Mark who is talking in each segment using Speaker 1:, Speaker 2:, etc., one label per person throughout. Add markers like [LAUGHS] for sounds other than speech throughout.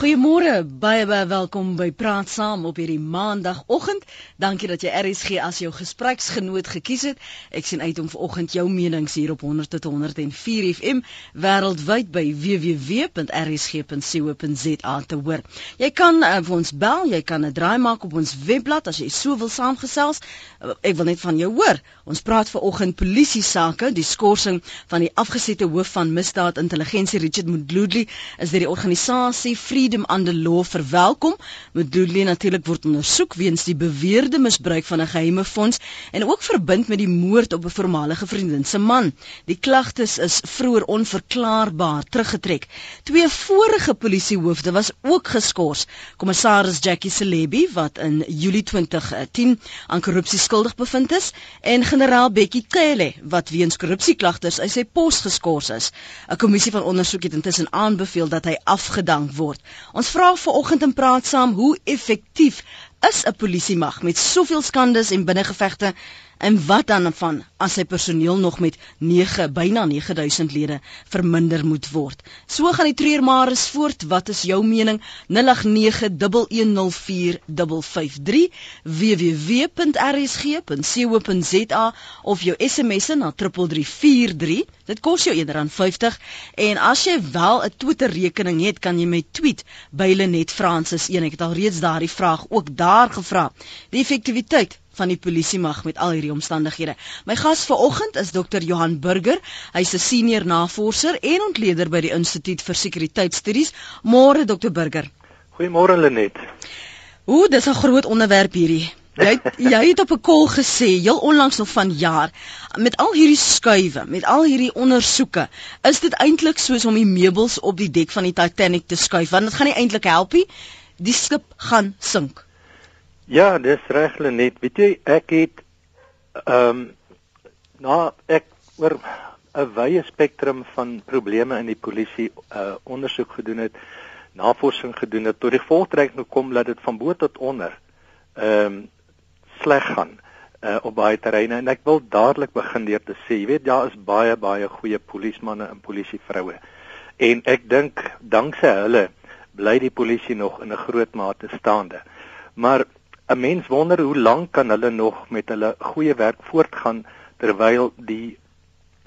Speaker 1: Goeiemôre, baie baie welkom by Praat Saam op hierdie maandagooggend. Dankie dat jy RSG as jou gespreksgenoot gekies het. Ek sien uit om vanoggend jou menings hier op 100 tot 104 FM wêreldwyd by www.rsg.co.za te hoor. Jy kan uh, vir ons bel, jy kan 'n draai maak op ons webblad as jy so wil saamgesels. Uh, ek wil net van jou hoor. Ons praat vanoggend polisie sake, die skorsing van die afgesette hoof van misdaad intelligensie Richard Mudludi is deur die organisasie Freedom Under Law verwelkom. Mudludi natuurlik word ondersoek weens die beweerde misbruik van 'n geheime fonds en ook verbind met die moord op 'n voormalige vriendin se man. Die klagtes is vroeër onverklaarbaar teruggetrek. Twee vorige polisiehoofde was ook geskort. Kommissaris Jackie Celebi wat in Julie 2010 aan korrupsie skuldig bevind is en generaal Bekkie Cele wat weens korrupsieklagtes uit sy pos geskort is. 'n Kommissie van ondersoek het intussen aanbeveel dat hy afgedank word. Ons vra vanoggend en praat saam hoe effektief is 'n polisiemag met soveel skandes en binnengevegte En wat dan van as sy personeel nog met 9 byna 9000 lede verminder moet word? So gaan die treurmares voort. Wat is jou mening? 0891104553 www.rsg.co.za of jou SMS'e na 3343. Dit kos jou R1.50 en as jy wel 'n Twitter rekening het, kan jy my tweet by Lenet Francis 1. Ek het al reeds daardie vraag ook daar gevra. Die effektiwiteit van die polisie mag met al hierdie omstandighede. My gas vanoggend is Dr. Johan Burger. Hy's 'n senior navorser en ontleder by die Instituut vir Sekuriteitsstudies. Môre Dr. Burger.
Speaker 2: Goeiemôre Lenet.
Speaker 1: Ooh, dis 'n groot onderwerp hierdie. [LAUGHS] Jy jy het op 'n kol gesê heel onlangs nog van jaar met al hierdie skuwe, met al hierdie ondersoeke, is dit eintlik soos om die meubels op die dek van die Titanic te skuif want dit gaan nie eintlik help nie. Die skip gaan sink.
Speaker 2: Ja, dis reg Lenet. Weet jy, ek het ehm um, na ek oor 'n wye spektrum van probleme in die polisie uh ondersoek gedoen het, navorsing gedoen het tot die voltrekking gekom dat dit van bo tot onder ehm um, sleg gaan uh op baie terreine en ek wil dadelik begin deur te sê, jy weet daar is baie baie goeie polismanne en polisievroue. En ek dink dankse hulle bly die polisie nog in 'n groot mate staande. Maar 'n mens wonder hoe lank kan hulle nog met hulle goeie werk voortgaan terwyl die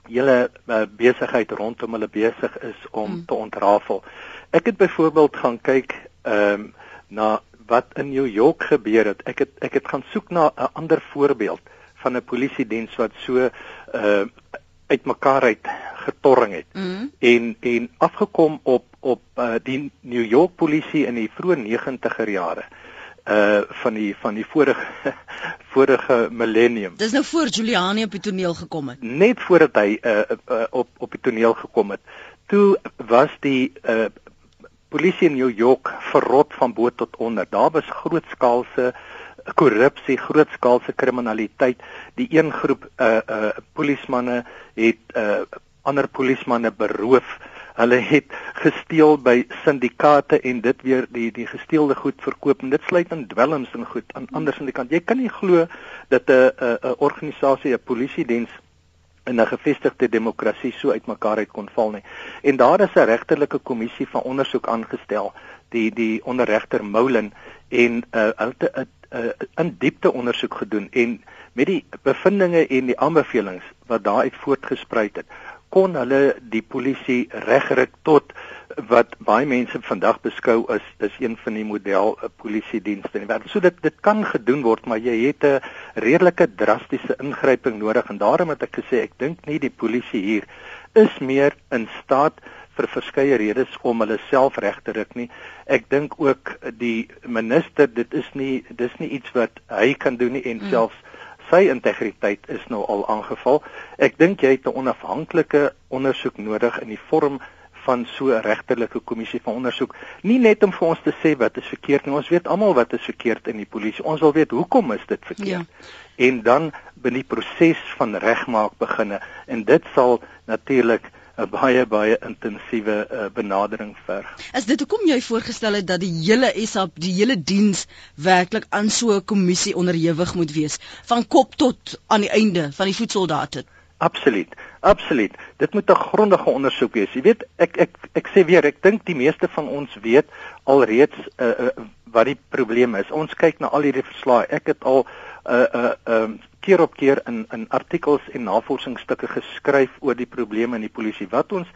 Speaker 2: hele uh, besigheid rondom hulle besig is om mm. te ontrafel. Ek het byvoorbeeld gaan kyk ehm um, na wat in New York gebeur het. Ek het ek het gaan soek na 'n ander voorbeeld van 'n polisiediens wat so uh uitmekaar uit getorring het mm. en en afgekom op op uh, die New York polisie in die vroeë 90er jare uh van die van die vorige [LAUGHS] vorige millennium.
Speaker 1: Dis nou voor Giuliani op die toneel gekom het.
Speaker 2: Net voordat hy uh, uh op op die toneel gekom het. Toe was die uh polisie in New York verrot van bo tot onder. Daar was grootskaalse korrupsie, grootskaalse kriminaliteit. Die een groep uh uh polismanne het uh ander polismanne beroof. Uh Hulle het gesteel by syndikaate en dit weer die die gesteelde goed verkoop en dit sluit in dwelms en goed aan ander syndikaat. Jy kan nie glo dat 'n 'n 'n organisasie, 'n polisiediens in 'n gevestigde demokrasie so uitmekaar uit kon val nie. En daar is 'n regterlike kommissie van ondersoek aangestel, die die onderregter Moulin en uh hulle het 'n uh, in diepte ondersoek gedoen en met die bevindinge en die aanbevelings wat daaruit voortgespruit het kon hulle die polisie regryk tot wat baie mense vandag beskou as is een van die model uh, polisiedienste in die wêreld. So dit dit kan gedoen word, maar jy het 'n redelike drastiese ingryping nodig en daarom het ek gesê ek dink nie die polisie hier is meer in staat vir verskeie redes om hulle self reg te ruk nie. Ek dink ook die minister, dit is nie dis nie iets wat hy kan doen nie en mm. selfs sy integriteit is nou al aangeval. Ek dink jy het 'n onafhanklike ondersoek nodig in die vorm van so 'n regterlike kommissie van ondersoek. Nie net om vir ons te sê wat is verkeerd nie. Ons weet almal wat is verkeerd in die polisie. Ons wil weet hoekom is dit verkeerd? Ja. En dan binne die proses van regmaak beginne en dit sal natuurlik 'n baie baie intensiewe uh, benadering verg.
Speaker 1: Is dit hoekom jy voorgestel het dat die hele SAP, die hele diens werklik aan so 'n kommissie onderhewig moet wees van kop tot aan die einde van die voetsoldate?
Speaker 2: Absoluut. Absoluut. Dit moet 'n grondige ondersoek wees. Jy weet, ek ek ek sê weer, ek dink die meeste van ons weet alreeds uh, uh, wat die probleem is. Ons kyk na al hierdie verslae. Ek het al 'n uh, 'n uh, um, keer op keer in in artikels en navorsingsstukke geskryf oor die probleme in die polisie. Wat ons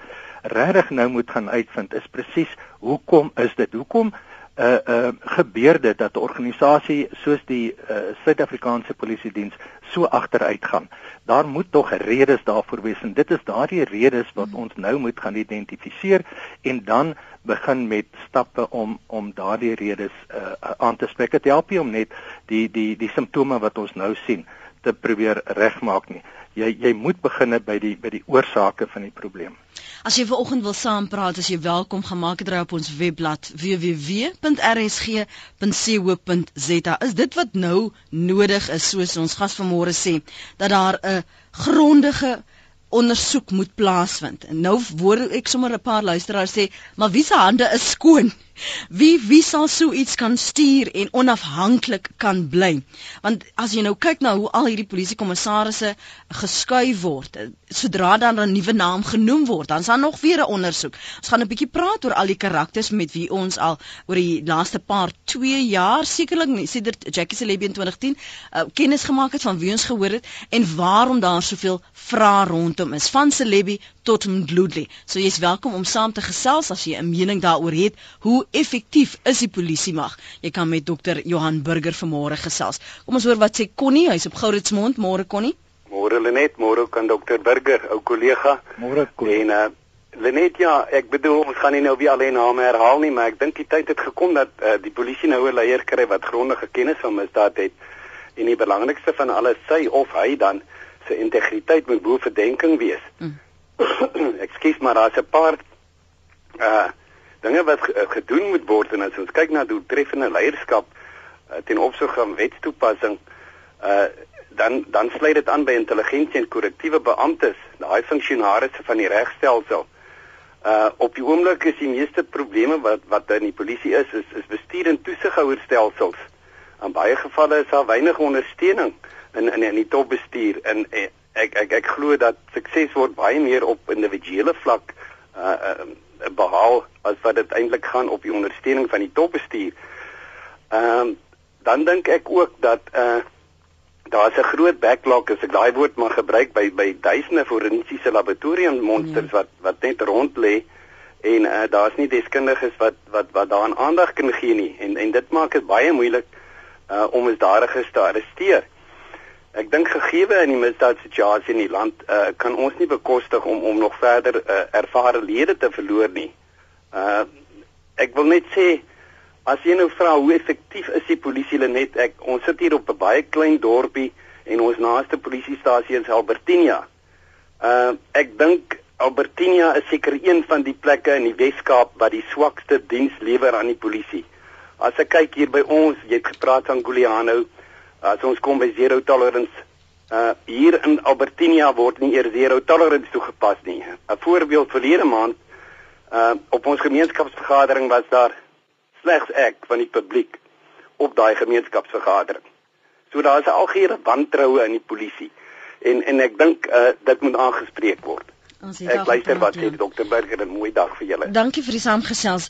Speaker 2: regtig nou moet gaan uitvind is presies hoekom is dit? Hoekom uh uh gebeur dit dat 'n organisasie soos die uh Suid-Afrikaanse Polisie Diens so agteruit gaan. Daar moet tog redes daarvoor wees en dit is daardie redes wat ons nou moet gaan identifiseer en dan begin met stappe om om daardie redes uh aan te spreek. Dit help nie om net die die die simptome wat ons nou sien te probeer regmaak nie. Jy jy moet begin by die by die oorsake van die probleem.
Speaker 1: As jy vanoggend wil saampraat, as jy welkom gemaak het op ons webblad www.rsg.co.za. Is dit wat nou nodig is soos ons gas vanmôre sê dat daar 'n grondige ondersoek moet plaasvind. En nou hoor ek sommer 'n paar luisteraars sê, maar wie se hande is skoon? Wie wie sal so iets kan stuur en onafhanklik kan bly? Want as jy nou kyk na hoe al hierdie polisiekommissarisse geskuif word, sodra dan 'n nuwe naam genoem word, dan is daar nog weer 'n ondersoek. Ons gaan 'n bietjie praat oor al die karakters met wie ons al oor die laaste paar 2 jaar sekerlik nie sedert Jackie Celebi in 2010 uh, kennis gemaak het van wie ons gehoor het en waarom daar soveel vrae rondom is van Celebi tot Mdludli. So jy's welkom om saam te gesels as jy 'n mening daaroor het. Hoe effektief is die polisie mag? Jy kan met dokter Johan Burger vanmôre gesels. Kom ons hoor wat sê Connie, hy's op Gouritsmond. Môre Connie.
Speaker 3: Môre Lenet, môre kan dokter Burger, ou kollega.
Speaker 2: Môre Connie.
Speaker 3: En uh Lenet ja, ek bedoel ons gaan nie nou weer alleen name herhaal nie, maar ek dink die tyd het gekom dat uh, die polisie nou 'n leier kry wat grondige kennis van misdaad het. En die belangrikste van alles, sy of hy dan se integriteit moet bo verdenking wees. Mm. [COUGHS] Ekskuus maar daar's 'n paar uh dinge wat gedoen moet word en as ons kyk na doeltreffende leierskap uh, ten opsigte van wetstoepassing uh dan dan sluit dit aan by intelligensie en korrektiewe beamptes, daai funksionarisse van die regstelsel. Uh op die oomblik is die meeste probleme wat wat in die polisie is is, is bestuur en toesighouerstelsels. In baie gevalle is daar weinig ondersteuning in in in die topbestuur en, en ek ek ek glo dat sukses word baie meer op individuele vlak uh, uh behaal as wat dit eintlik gaan op die ondersteuning van die topbestuur. Ehm um, dan dink ek ook dat uh daar's 'n groot backlog as ek daai woord mag gebruik by by duisende forensiese laboratorium monsters ja. wat wat net rond lê en uh daar's nie deskundiges wat wat wat daaraan aandag kan gee nie en en dit maak dit baie moeilik uh om misdadigers te arresteer. Ek dink gegee in die misdaadsituasie in die land uh, kan ons nie bekostig om om nog verder uh, ervare lede te verloor nie. Uh ek wil net sê as jy nou vra hoe effektief is die polisie net ek ons sit hier op 'n baie klein dorpie en ons naaste polisiestasie is Albertinia. Uh ek dink Albertinia is seker een van die plekke in die Wes-Kaap wat die swakste diens lewer aan die polisie. As ek kyk hier by ons, jy het gepraat van Guliano, as ons kom by zero tolerance uh hier in Albertinia word nie eers zero tolerance toegepas nie. 'n Voorbeeld verlede maand uh op ons gemeenskapsvergadering was daar slegs ek van die publiek op daai gemeenskapsvergadering. So daar is algehele wantroue in die polisie en en ek dink uh dit moet aangespreek word. Ek luister wat sê ja. dokter Burger 'n mooi dag vir julle.
Speaker 1: Dankie vir die saamgesels.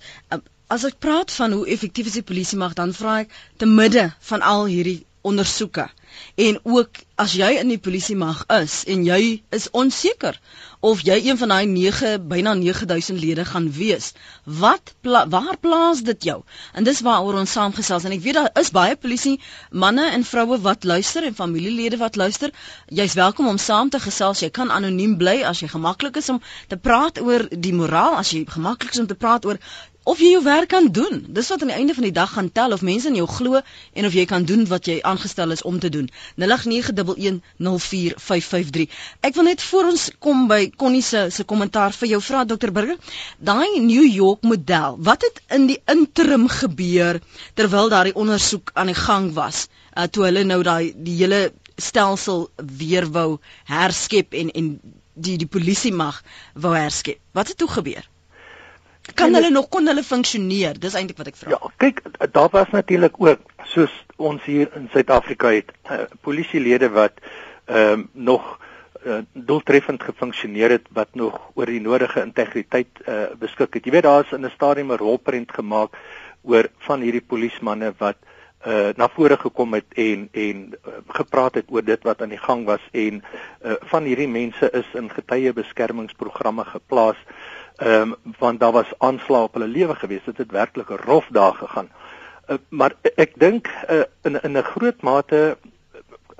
Speaker 1: As ek praat van hoe effektief is die polisie mag dan vra ek te midde van al hierdie ondersoeke. En ook as jy in die polisie mag is en jy is onseker of jy een van daai 9 byna 9000 lede gaan wees, wat pla waar plaas dit jou? En dis waaroor ons saamgesels en ek weet daar is baie polisie manne en vroue wat luister en familielede wat luister. Jy's welkom om saam te gesels. Jy kan anoniem bly as jy gemaklik is om te praat oor die moraal, as jy gemaklik is om te praat oor of jy jou werk kan doen. Dis wat aan die einde van die dag gaan tel of mense in jou glo en of jy kan doen wat jy aangestel is om te doen. 0891104553. Ek wil net voor ons kom by Connie se se kommentaar vir jou vra Dr Burger. Daai New York model, wat het in die interim gebeur terwyl daai ondersoek aan die gang was? Uh, toe hulle nou daai die hele stelsel weer wou herskep en en die die polisie mag wou herskep. Wat het toe gebeur? Kan hulle nog kon hulle funksioneer dis eintlik wat ek vra
Speaker 2: ja kyk daar was natuurlik ook soos ons hier in Suid-Afrika het uh, polisielede wat ehm uh, nog uh, doeltreffend gefunksioneer het wat nog oor die nodige integriteit uh, beskik het. Jy weet daar's in 'n stadium 'n rolprent gemaak oor van hierdie polismanne wat uh na vore gekom het en en uh, gepraat het oor dit wat aan die gang was en uh van hierdie mense is in getuie beskermingsprogramme geplaas. Ehm um, want daar was aanslae op hulle lewe gewees. Dit het werklik 'n rof dae gegaan. Uh, maar ek dink uh, in in 'n groot mate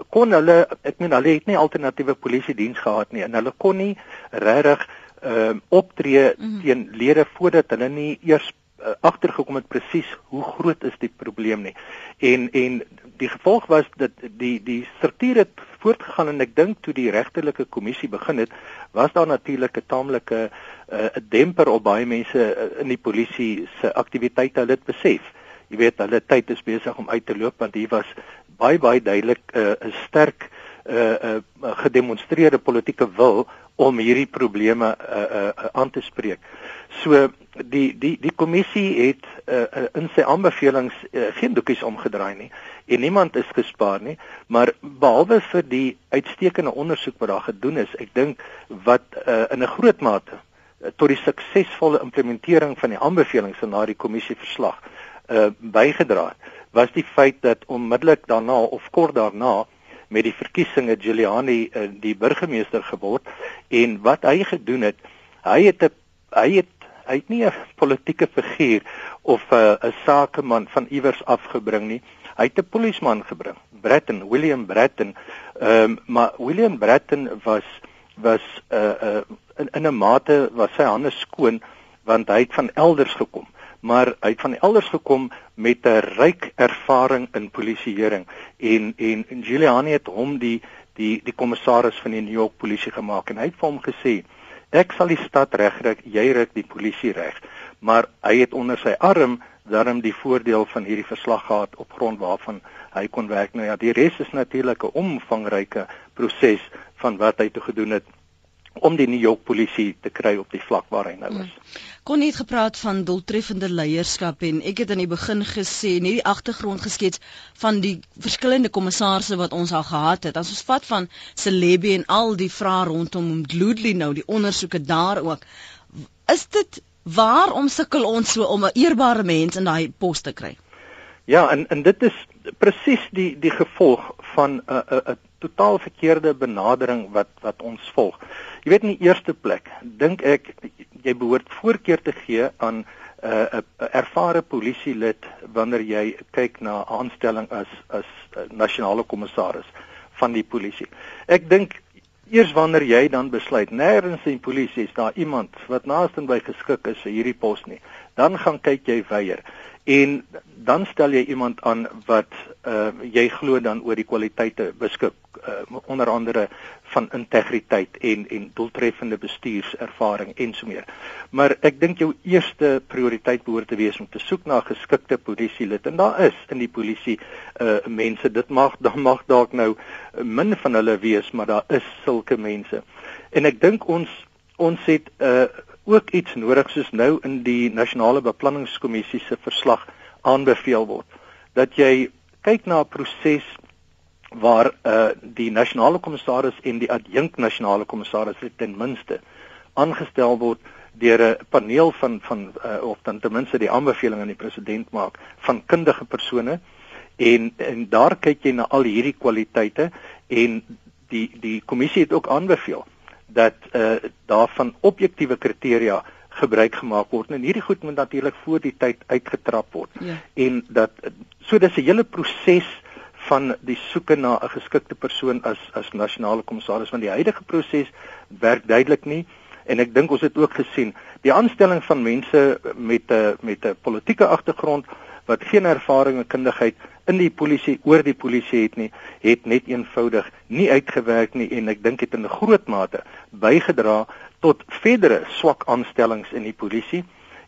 Speaker 2: kon hulle ek meen hulle het nie alternatiewe polisie diens gehad nie en hulle kon nie regtig ehm uh, optree mm -hmm. teen lede voordat hulle nie eers uh, agtergekom het presies hoe groot is die probleem nie. En en die gevolg was dat die die struktuur het voortgegaan en ek dink toe die regterlike kommissie begin het, was daar natuurlik 'n taamlike eh, 'n uh, demper op baie mense uh, in die polisie se aktiwiteite, hulle het besef. Jy weet, hulle tyd is besig om uit te loop want hier was baie baie duidelik eh, 'n uh, sterk 'n uh, uh, gedemonstreerde politieke wil om hierdie probleme uh, uh, aan te spreek. So die die die kommissie het uh, in sy aanbevelings uh, geen doekies omgedraai nie en niemand is gespaar nie maar behalwe vir die uitstekende ondersoek wat daar gedoen is ek dink wat uh, in 'n groot mate uh, tot die suksesvolle implementering van die aanbevelings van daardie kommissie verslag uh, bygedra het was die feit dat onmiddellik daarna of kort daarna met die verkiesings Giuliani uh, die burgemeester geword en wat hy gedoen het hy het 'n hy het hy het nie 'n politieke figuur of 'n uh, 'n sakeman van iewers afgebring nie. Hy het 'n polisieman gebring, Bratton, William Bratton. Ehm um, maar William Bratton was was 'n uh, uh, in in 'n mate was sy hande skoon want hy het van elders gekom maar hy het van elders gekom met 'n ryk ervaring in polisieering en en, en Giuliani het hom die die die kommissaris van die New York polisie gemaak en hy het vir hom gesê Ek sal die stad regryk, jy ryk die polisie reg. Maar hy het onder sy arm daarom die voordeel van hierdie verslag gehad op grond waarvan hy kon werk. Nou ja, die res is natuurlik 'n omvangryke proses van wat hy te gedoen het om die New York polisie te kry op die vlak waar hy nou is. Hmm.
Speaker 1: Kon nie gepraat van doeltreffende leierskap en ek het aan die begin gesê nie die agtergrond geskets van die verskillende kommissarse wat ons al gehad het. As ons vat van Celebi en al die vrae rondom Gloodly nou, die ondersoeke daar ook. Is dit waarom sukkel ons so om 'n eerbare mens in daai pos te kry?
Speaker 2: Ja, en en dit is presies die die gevolg van 'n 'n uh, 'n uh, totaal verkeerde benadering wat wat ons volg. Jy weet in die eerste plek dink ek jy behoort voorkeur te gee aan 'n uh, 'n ervare polisielid wanneer jy kyk na aanstelling as as uh, nasionale kommissaris van die polisie. Ek dink eers wanneer jy dan besluit nêrens in polisie is daar iemand wat naaste by geskik is vir hierdie pos nie, dan gaan kyk jy weier en dan stel jy iemand aan wat uh, jy glo dan oor die kwaliteite beskik uh, onder andere van integriteit en en doeltreffende bestuurservaring en so meer. Maar ek dink jou eerste prioriteit behoort te wees om te soek na geskikte polisielid en daar is in die polisie uh mense dit mag [LAUGHS] dan mag dalk nou min van hulle wees, maar daar is sulke mense. En ek dink ons ons het uh ook iets nodig soos nou in die nasionale beplanningskommissie se verslag aanbeveel word dat jy kyk na 'n proses waar uh die nasionale kommissaris en die adjunk nasionale kommissaris ten minste aangestel word deur 'n paneel van van uh, of dan ten minste die aanbeveling aan die president maak van kundige persone. En en daar kyk jy na al hierdie kwaliteite en die die kommissie het ook aanbeveel dat uh daarvan objektiewe kriteria gebruik gemaak word. En hierdie goed moet natuurlik voor die tyd uitgetrap word. Ja. en dat so dis 'n hele proses van die soeke na 'n geskikte persoon as as nasionale kommissaris van die huidige proses werk duidelik nie. En ek dink ons het ook gesien die aanstelling van mense met 'n met 'n politieke agtergrond wat geen ervaring en kundigheid in die polisie oor die polisie het nie het net eenvoudig nie uitgewerk nie en ek dink dit in 'n groot mate bygedra tot verdere swak aanstellings in die polisie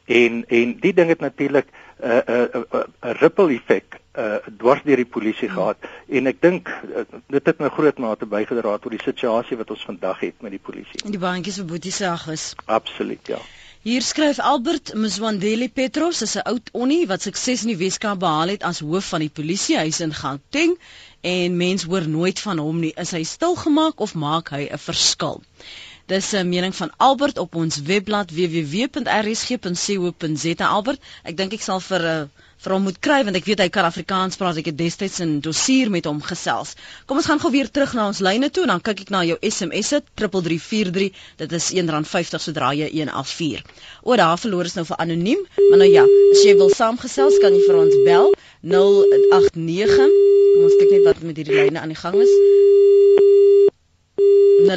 Speaker 2: en en die ding het natuurlik 'n uh, 'n uh, 'n uh, uh, ripple effek uh, dwars deur die polisie gehad en ek dink uh, dit het 'n groot mate bygedra tot die situasie wat ons vandag het met die polisie.
Speaker 1: Die baantjies vir Boetie se is.
Speaker 2: Absoluut, ja.
Speaker 1: Hier skryf Albert Mzwandeli Petros is 'n oud onnie wat sukses in die Weskaap behaal het as hoof van die polisie huis in Gauteng en mens hoor nooit van hom nie. Is hy stilgemaak of maak hy 'n verskil? Dis 'n mening van Albert op ons webblad www.rsg.co.za. Albert, ek dink ek sal vir 'n uh, vir hom moet kry want ek weet hy kan Afrikaans praat. Ek het destyds in dossier met hom gesels. Kom ons gaan gou weer terug na ons lyne toe en dan kyk ek na jou SMS'e 3343. Dit is R1.50 sodra jy 184. O, daar verloor is nou vir anoniem, maar nou ja, as jy wil saamgesels kan jy vir ons bel 089. Kom ons kyk net wat met hierdie lyne aan die gang is. 0891104553.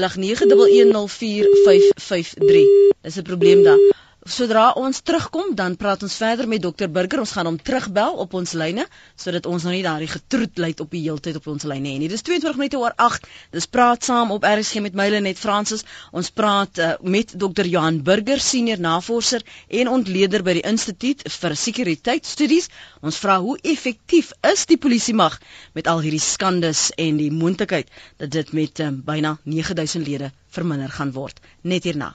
Speaker 1: Dis 'n probleem daar. Sodra ons terugkom, dan praat ons verder met dokter Burger. Ons gaan hom terugbel op ons lyne sodat ons nou nie daardie getroet lei op die heeltyd op ons lyne nie. Dis 22 minute oor 8. Dis praat saam op RSG met Myle net Francis. Ons praat uh, met dokter Johan Burger, senior navorser en ontleder by die Instituut vir Sekuriteitstudies. Ons vra hoe effektief is die polisie mag met al hierdie skandes en die moontlikheid dat dit met uh, byna 9000 lede verminder gaan word. Net hierna.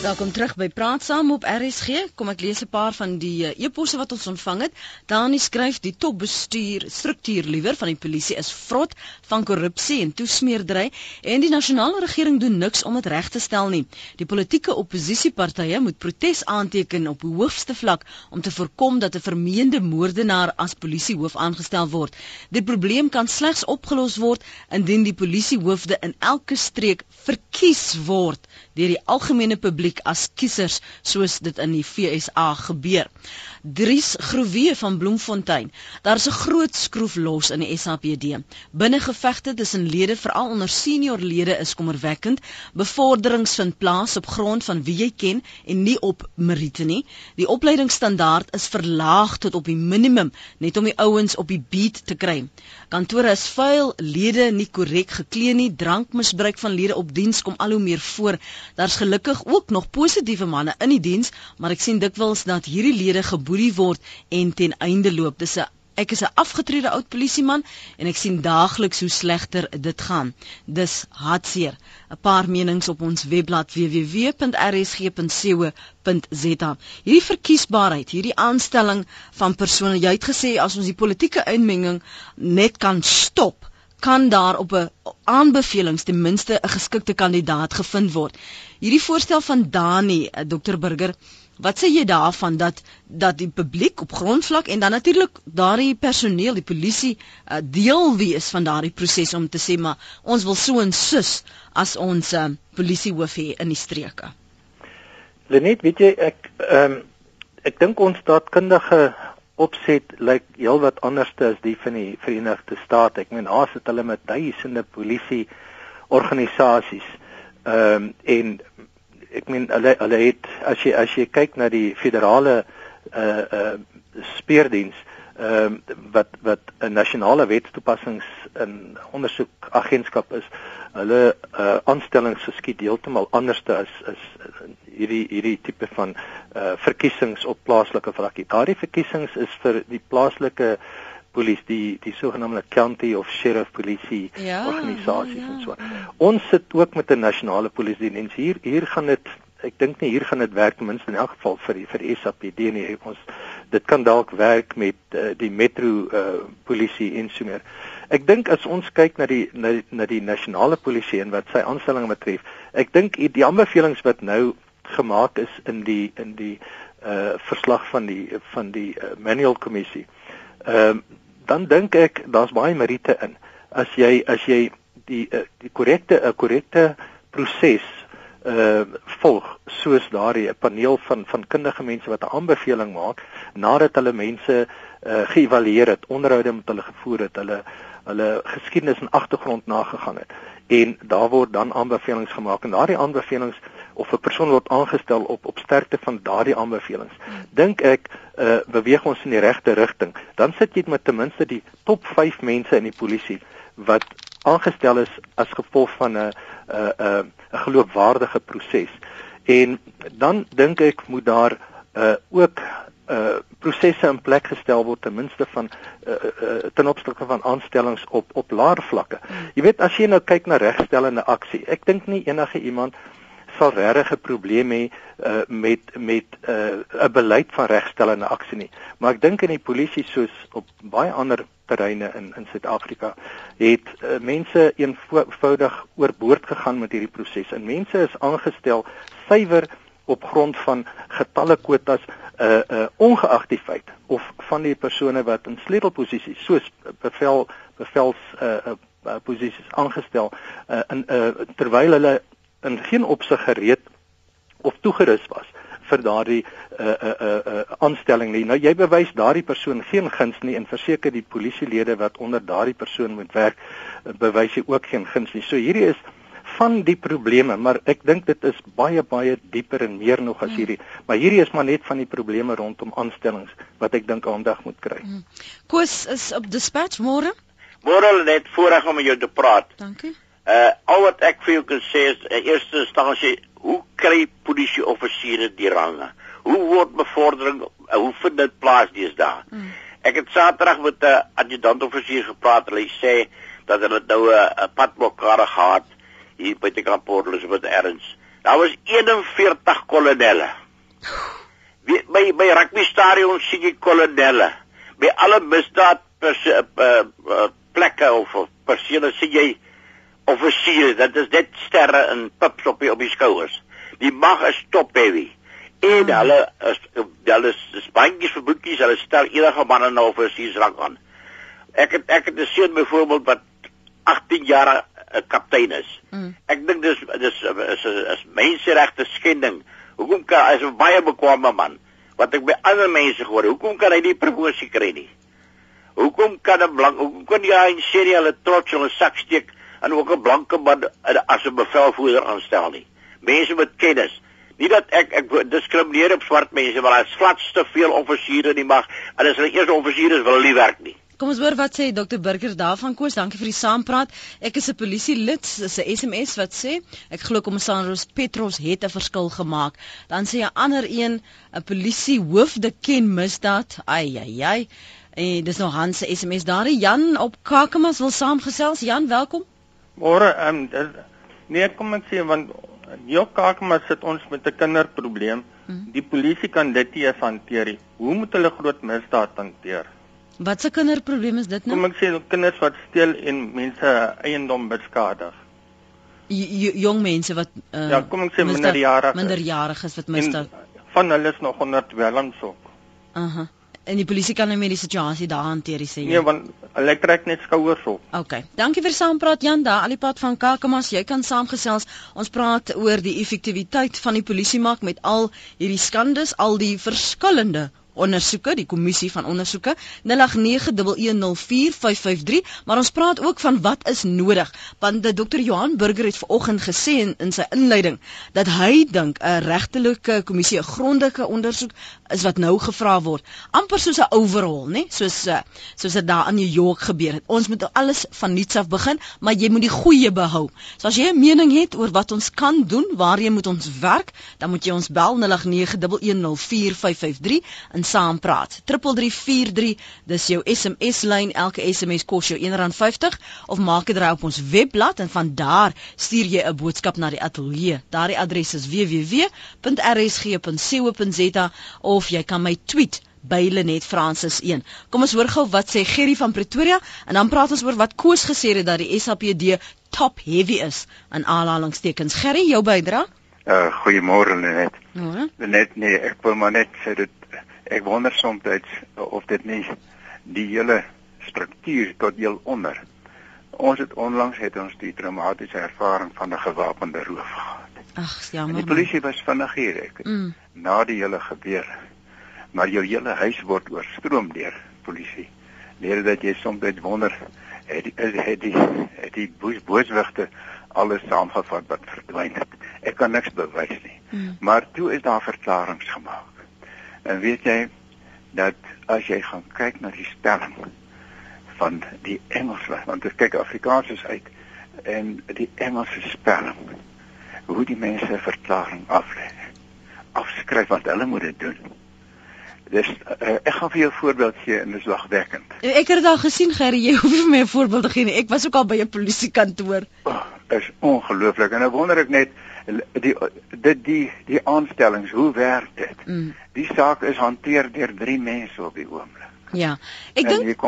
Speaker 1: Welkom terug by Praat Saam op RSG. Kom ek lees 'n paar van die eh, e-posse wat ons ontvang het. Dani skryf die topbestuur struktuur liewer van die polisie is vrot van korrupsie en toesmeerdery en die nasionale regering doen niks om dit reg te stel nie. Die politieke oppositiepartye moet protes aanteken op hoogste vlak om te voorkom dat 'n vermeende moordenaar as polisiehoof aangestel word. Die probleem kan slegs opgelos word indien die polisiehoofde in elke streek verkies word deur die algemene publiek as kiesers soos dit in die FSA gebeur. Dries Groewe van Bloemfontein. Daar's 'n groot skroef los in die SAPD. Binnengevegte tussen lede, veral onder senior lede, is kommerwekkend. Bevorderings vind plaas op grond van wie jy ken en nie op meriete nie. Die opleidingsstandaard is verlaag tot op die minimum net om die ouens op die beat te kry. Kantore is vuil, lede nie korrek geklee nie, drankmisbruik van lede op diens kom al hoe meer voor. Daar's gelukkig ook nog positiewe manne in die diens, maar ek sien dikwels dat hierdie lede geboelie word en ten einde loop. Dis 'n ek is 'n afgetrede oud polisieman en ek sien daagliks hoe slegter dit gaan. Dis hartseer. 'n Paar menings op ons webblad www.rsg.co.za. Hierdie verkiesbaarheid, hierdie aanstelling van persone, jy het gesê as ons die politieke inmenging net kan stop, kan daar op 'n aanbevelings ten minste 'n geskikte kandidaat gevind word. Hierdie voorstel van Dani, eh, Dr Burger, wat sê jy daarvan dat dat die publiek op grondvlak en dan natuurlik daardie personeel, die polisie uh, deel wees van daardie proses om te sê maar ons wil so en sus as ons uh, polisiehoof hê in die streke.
Speaker 2: Lenet, weet jy ek ehm um, ek dink ons staatkundige opset lyk heelwat anderste as die van die Verenigde State. Ek meen daar sit hulle met duisende polisie organisasies. Ehm um, en ek meen hulle hulle het as jy as jy kyk na die federale uh uh speurdiens ehm um, wat wat 'n nasionale wetstoepassings in ondersoek agentskap is, hulle uh aanstellings geskied heeltemal anderste as as hierdie hierdie tipe van uh verkiesings op plaaslike vlak. Daardie verkiesings is vir die plaaslike polisie die die sogenaamde county of sheriff polisie ja, organisasies ja, ja. en so. Ons sit ook met 'n nasionale polisie diens hier hier gaan dit ek dink nie hier gaan dit werk ten minste in elk geval vir die, vir die SAPD nie. Ons dit kan dalk werk met uh, die metro uh polisie en so meer. Ek dink as ons kyk na die na na die nasionale polisie en wat sy aanstellings betref, ek dink die aanbevelings wat nou gemaak is in die in die uh verslag van die van die uh, manual kommissie. Ehm uh, dan dink ek daar's baie meriete in. As jy as jy die uh, die korrekte 'n uh, korrekte proses uh volg soos daardie 'n paneel van van kundige mense wat 'n aanbeveling maak nadat hulle mense uh geëvalueer het, onderhoude met hulle gevoer het, hulle hulle geskiedenis en agtergrond nagegaan het en daar word dan aanbevelings gemaak en daardie aanbevelings of 'n persoon word aangestel op op sterkte van daardie aanbevelings. Hmm. Dink ek uh beweeg ons in die regte rigting. Dan sit jy met ten minste die top 5 mense in die polisie wat aangestel is as gevolg van 'n 'n 'n 'n geloofwaardige proses. En dan dink ek moet daar uh ook uh prosesse in plek gestel word ten minste van uh, uh ten opsigte van aanstellings op op laer vlakke. Jy weet as jy nou kyk na regstellende aksie, ek dink nie enige iemand sal regtig 'n probleem hê uh met met uh, 'n beleid van regstellende aksie nie. Maar ek dink in die polisie soos op baie ander terreine in in Suid-Afrika het uh, mense eenvoudig oorboord gegaan met hierdie proses en mense is aangestel suiwer op grond van getalle kwotas uh uh ongeag die feit of van die persone wat in sleutelposisies soos bevel bevels uh, uh posisies aangestel uh in uh terwyl hulle in geen opsig gereed of toegerus was vir daardie uh uh uh, uh aanstelling nie. Nou jy bewys daardie persoon geen guns nie en verseker die polisielede wat onder daardie persoon moet werk bewys jy ook geen guns nie. So hierdie is van die probleme, maar ek dink dit is baie baie dieper en meer nog as hmm. hierdie. Maar hierdie is maar net van die probleme rondom aanstellings wat ek dink aandag moet kry. Hmm.
Speaker 1: Koos is op dispatch môre.
Speaker 4: Môre net voorreg om met jou te praat.
Speaker 1: Dankie.
Speaker 4: Uh al wat ek vir jou kan sê is in uh, eerste instansie, hoe kry polisie offisiere die range? Hoe word bevordering uh, hoe vind dit plaas deesdae? Hmm. Ek het Saterdag met 'n uh, adjutant offisier gepraat. Hulle sê dat hulle nou 'n uh, padblokkade gehad hier by die Kamport Elizabeth Erns. Daar was 41 kolonelle. Wie by by rugby stadion sien jy kolonelle. By alle misdaad pers, uh, uh, plekke of, persele sien jy offisiere, dit is net sterre en pips op die op die skouers. Die mag is top heavy. En hmm. hulle is hulle is, is bandjies vir boekies, hulle stel enige man in offisiers rang aan. Ek het ek het 'n seun byvoorbeeld wat 18 jaar 'n kaptein is. Hmm. Ek dink dis dis is is, menseregte skending. Hoekom kan as 'n baie bekwame man wat ek by ander mense gehoor, hoekom kan hy nie promosie kry nie? Hoekom kan 'n blank hoekom kan jy in serie hulle trots in 'n sak steek en ook 'n blanke man as 'n bevelvoerder aanstel nie. Mense met kennis. Nie dat ek ek diskrimineer op swart mense, maar daar's glad te veel offisiere in die mag en as hulle eers offisiere is, wil hulle nie werk nie.
Speaker 1: Kom ons hoor wat sê Dr Burger daarvan Koos. Dankie vir die saampraat. Ek is 'n polisielid. Dis 'n SMS wat sê ek glo Kommissaris Petros het 'n verskil gemaak. Dan sê 'n ander een 'n polisiehoofde ken misdaad. Ai ai ai. En dis nou Hans se SMS daar. Jan op Kakamas wil saamgesels. Jan, welkom.
Speaker 5: Môre, ehm um, nee, kom ek sê want jou Kakamas sit ons met 'n kinderprobleem. Hmm. Die polisie kan dit nie hanteer nie. Hoe moet hulle groot misdaad hanteer?
Speaker 1: Wat se kinderprobleem is dit nou?
Speaker 5: Kom ek sê kinders wat steel en mense eiendom beskadig.
Speaker 1: J jong mense wat
Speaker 5: uh, Ja, kom ek sê minderjariges.
Speaker 1: Minderjariges wat misdaad.
Speaker 5: Van hulle is nog onder dwelms ook.
Speaker 1: Aha. Uh -huh en die polisie kan nou met die situasie daar hanteer sê
Speaker 5: jy. Nee, want hulle trek net skouers op.
Speaker 1: OK. Dankie vir saampraat Jan daar al die pad van Kakamas. Jy kan saamgesels. Ons praat oor die effektiwiteit van die polisie maak met al hierdie skandes, al die verskillende ondersoeke, die kommissie van ondersoeke 0891104553, maar ons praat ook van wat is nodig, want Dr. Johan Burger het vanoggend gesê in, in sy inleiding dat hy dink 'n regtelike kommissie, 'n grondelike ondersoek is wat nou gevra word. amper soos 'n overhaul, né? Soos eh, soos dit daar in New York gebeur het. Ons moet alles van nuuts af begin, maar jy moet die goeie behou. So as jy 'n mening het oor wat ons kan doen, waar jy moet ons werk, dan moet jy ons bel 0891104553 en saampraat. 3343 dis jou SMS lyn. Elke SMS kos jou R1.50 of maak dit raai op ons webblad en van daar stuur jy 'n boodskap na die ateljee. Daardie adres is www.rsg.co.za of jy kan my tweet by Lenet Francis 1. Kom ons hoor gou wat sê Gerry van Pretoria en dan praat ons oor wat Koos gesê het dat die SAPD top heavy is aan aanhalingstekens. Gerry, jou bydrae?
Speaker 6: Uh goeiemôre Lenet. Môre. Lenet, nee, ek wil maar net sê dit ek wonder soms of dit nie die hele struktuur tot heel onder. Ons het onlangs het ons die traumatiese ervaring van 'n gewapende roof gehad.
Speaker 1: Ag, jammer.
Speaker 6: En die polisie was vinnig hier ek. Mm. Na die hele gebeur. Maar jou hele huis word oorstroom deur polisie. Leer dat jy soms wonder het die het die het die booswigte alles saamgevat wat verdwyn het. Ek kan niks bewys nie. Mm. Maar toe is daar verklaringe gemaak. En weet jy dat as jy gaan kyk na die spelling van die Engelse, want ek kyk Afrikaans is uit en die Engelse spelling hoe die mense verklaring aflê. Afskryf wat hulle moet doen. Dis uh, ek gaan vir jou 'n voorbeeld gee en dit is lagwekkend.
Speaker 1: Ek het dit al gesien Gerry, jy hoef nie meer voorbeelde gee nie. Ek was ook al by 'n polisiekantoor.
Speaker 6: Oh, is ongelooflik en nou wonder ek net die die die die aanstellings, hoe werk dit? Mm. Die saak is hanteer deur drie mense op die oomblik.
Speaker 1: Ja. Ek dink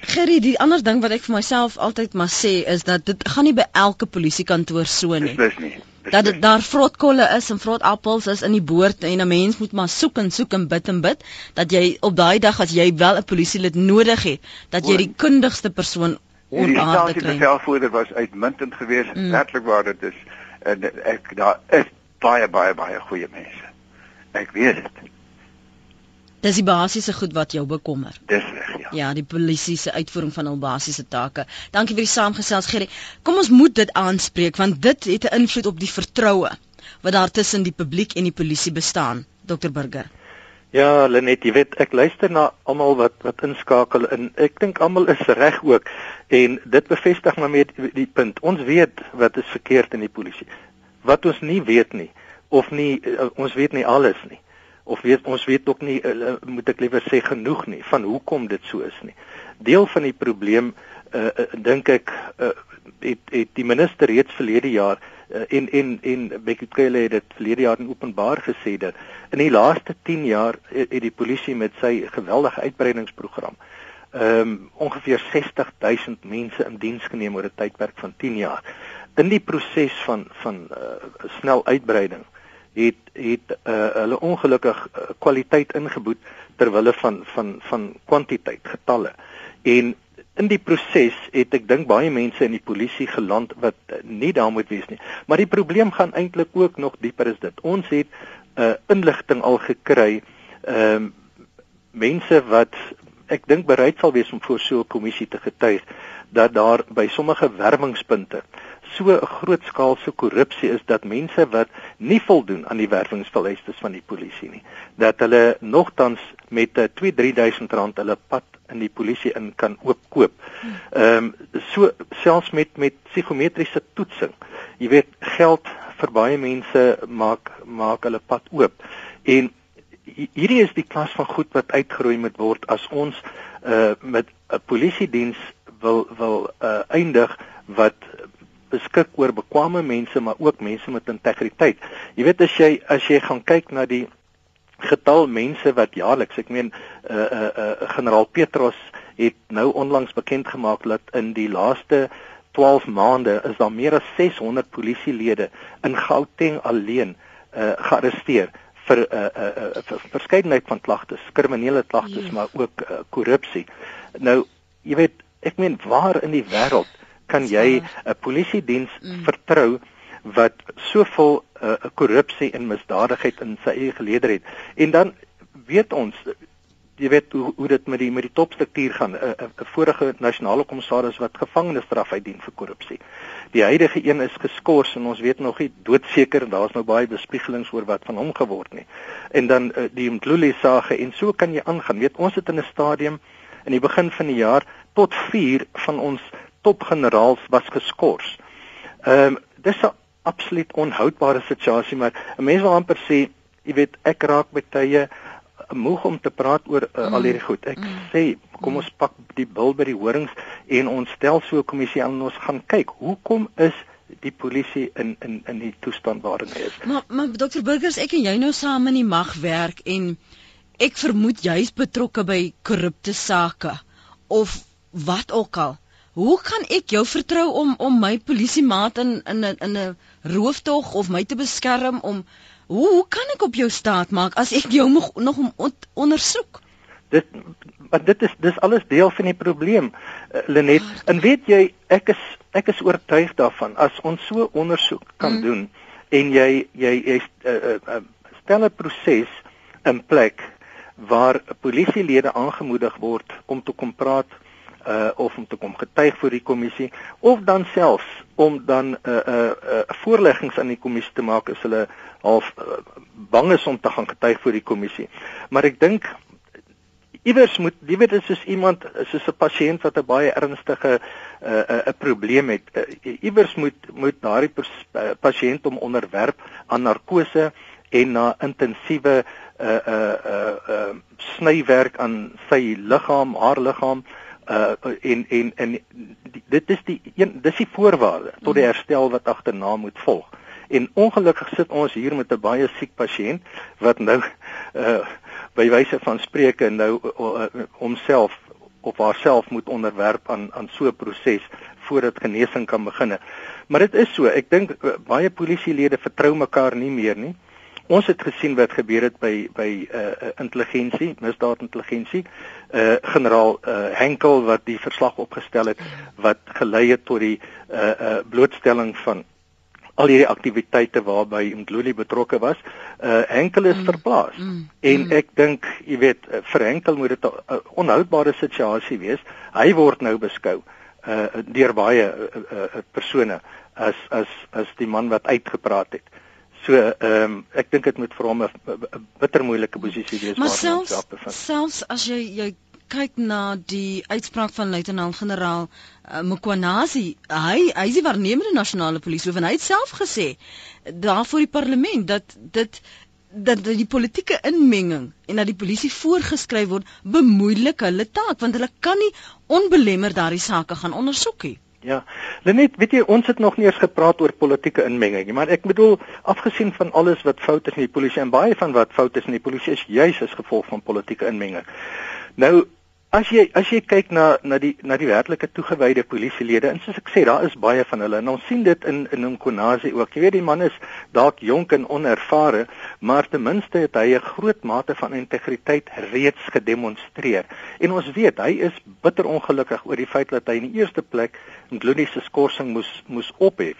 Speaker 1: Gerry, die ander ding wat ek vir myself altyd maar sê is dat dit gaan nie by elke polisiekantoor so nie.
Speaker 6: Dis nie
Speaker 1: dat dit daar vrotkolle is en vrotappels is in die boord en 'n mens moet maar soek en soek en bid en bid dat jy op daai dag as jy wel 'n polisielid nodig het dat jy die kundigste persoon
Speaker 6: onaardig kry. Die selfvoorder was uitmuntend geweest, mm. werklik waar dit is en ek daar is baie baie baie goeie mense. Ek weet dit.
Speaker 1: Dis die basiese goed wat jou bekommer.
Speaker 6: Dis reg, ja.
Speaker 1: Ja, die polisie se uitvoering van hul basiese take. Dankie vir die saamgesels, Gerry. Kom ons moet dit aanspreek want dit het 'n invloed op die vertroue wat daar tussen die publiek en die polisie bestaan, Dr Burger.
Speaker 2: Ja, Lenet, jy weet, ek luister na almal wat wat inskakel en ek dink almal is reg ook en dit bevestig maar met die punt. Ons weet wat is verkeerd in die polisie. Wat ons nie weet nie of nie uh, ons weet nie alles nie of weet ons weet ook nie uh, moet ek liewer sê genoeg nie van hoekom dit so is nie. Deel van die probleem uh, uh, dink ek uh, het het die minister reeds verlede jaar uh, en en en Bekele het dit verlede jaar in openbaar gesê dat in die laaste 10 jaar het, het die polisie met sy geweldige uitbreidingsprogram ehm um, ongeveer 60000 mense in diens geneem oor 'n tydperk van 10 jaar. In die proses van van uh, snel uitbreiding het het uh, hulle ongelukkig uh, kwaliteit ingeboet ter wille van van van kwantiteit getalle en in die proses het ek dink baie mense in die polisie geland wat nie daar moet wees nie. Maar die probleem gaan eintlik ook nog dieper as dit. Ons het uh, inligting al gekry ehm uh, mense wat ek dink bereid sal wees om voor so 'n kommissie te getuig dat daar by sommige werwingspunte so 'n grootskaalse korrupsie is dat mense wat nie voldoen aan die werwingsvereistes van die polisie nie, dat hulle nogtans met 'n 2-3000 rand hulle pad in die polisie in kan oopkoop. Ehm um, so selfs met met psigometriese toetsing. Jy weet geld vir baie mense maak maak hulle pad oop. En hierdie is die klas van goed wat uitgeroei moet word as ons uh met 'n polisiediens wil wil uh eindig wat beskik oor bekwame mense maar ook mense met integriteit. Jy weet as jy as jy gaan kyk na die getal mense wat jaarliks, ek meen uh uh, uh generaal Petrus het nou onlangs bekend gemaak dat in die laaste 12 maande is daar meer as 600 polisielede in Gauteng alleen uh gearresteer vir 'n uh, uh, uh, verskeidenheid van klagtes, kriminele klagtes, yes. maar ook korrupsie. Uh, nou, jy weet, ek meen waar in die wêreld kan jy 'n polisiediens mm. vertrou wat soveel uh, korrupsie en misdadigheid in sy eie geleder het. En dan weet ons jy weet hoe hoe dit met die met die topstruktuur gaan. 'n uh, uh, vorige nasionale kommissaris wat gevangenisstraf uitdien vir korrupsie. Die huidige een is geskort en ons weet nog nie doodseker en daar's nou baie bespiegelings oor wat van hom geword nie. En dan uh, die Mdluli sage en so kan jy aangaan. Weet ons het in 'n stadium in die begin van die jaar tot 4 van ons topgeneraals was geskort. Ehm um, dis 'n absoluut onhoudbare situasie maar 'n mens wil amper sê, jy weet, ek raak met tye moeg om te praat oor uh, mm. al hierdie goed. Ek mm. sê, kom ons pak die bil by die horings en ons stel so 'n kommissie aan en ons gaan kyk, hoekom is die polisie in in in die toestand waarin hy is.
Speaker 1: Maar maar dokter Burgers, ek en jy nou saam in die mag werk en ek vermoed jy's betrokke by korrupte sake of wat ook al. Hoe kan ek jou vertrou om om my polisiemaat in in 'n in 'n rooftog of my te beskerm om hoe hoe kan ek op jou staat maak as ek jou nog nog om on, ondersoek?
Speaker 2: Dit maar dit is dis alles deel van die probleem. Uh, Lenet, oh, en weet jy ek is ek is oortuig daarvan as ons so ondersoek kan mm. doen en jy jy jy uh, uh, stel 'n proses in plek waar polisielede aangemoedig word om te kom praat uh of om te kom getuig voor die kommissie of dan selfs om dan 'n uh, 'n uh, uh, voorleggings aan die kommissie te maak as hulle half uh, bang is om te gaan getuig voor die kommissie. Maar ek dink iewers moet jy weet dit is iemand soos 'n pasiënt wat 'n baie ernstige 'n uh, 'n uh, probleem het. Uh, iewers moet moet daardie pasiënt om onderwerp aan narkose en na intensiewe uh uh uh, uh snywerk aan sy liggaam, haar liggaam uh en en en dit is die een dis die voorwaarde tot die herstel wat agterna moet volg. En ongelukkig sit ons hier met 'n baie siek pasiënt wat nou uh by wyse van spreuke nou homself uh, uh, of haarself moet onderwerp aan aan so 'n proses voordat genesing kan begin. Maar dit is so, ek dink uh, baie polisielede vertrou mekaar nie meer nie. Ons het gesien wat gebeur het by by uh intelligensie, misdaadintelligensie. Uh generaal uh Henkel wat die verslag opgestel het wat gelei het tot die uh uh blootstelling van al hierdie aktiwiteite waarby Mdluli betrokke was, uh Henkel is mm, verplaas. Mm, en mm. ek dink, jy weet, uh, vir Henkel moet dit 'n onhoudbare situasie wees. Hy word nou beskou uh deur baie uh, uh, persone as as as die man wat uitgepraat het. So ehm um, ek dink dit moet vir hom 'n bitter moeilike posisie wees
Speaker 1: homself bevind. Selfs as jy jy kyk na die uitspraak van luitenant-generaal uh, Mkwanazi, hy hy is die waarnemende nasionale polisie en hy het self gesê daar voor die parlement dat dit dat die politieke inmenging en dat die polisie voorgeskryf word bemoeilik hulle taak want hulle kan nie onbelemmer daardie sake gaan ondersoek nie.
Speaker 2: Ja. Lenet, weet jy, ons het nog nie eens gepraat oor politieke inmenging nie, maar ek bedoel, afgesien van alles wat fout is in die polisie en baie van wat fout is in die polisie is juis as gevolg van politieke inmenging. Nou, As jy as jy kyk na na die na die werklike toegewyde polisielede en soos ek sê daar is baie van hulle en ons sien dit in in Nkonazi ook. Jy weet die man is dalk jonk en onervare, maar ten minste het hy 'n groot mate van integriteit reeds gedemonstreer. En ons weet hy is bitter ongelukkig oor die feit dat hy in die eerste plek Ndluni se skorsing moes moes ophef.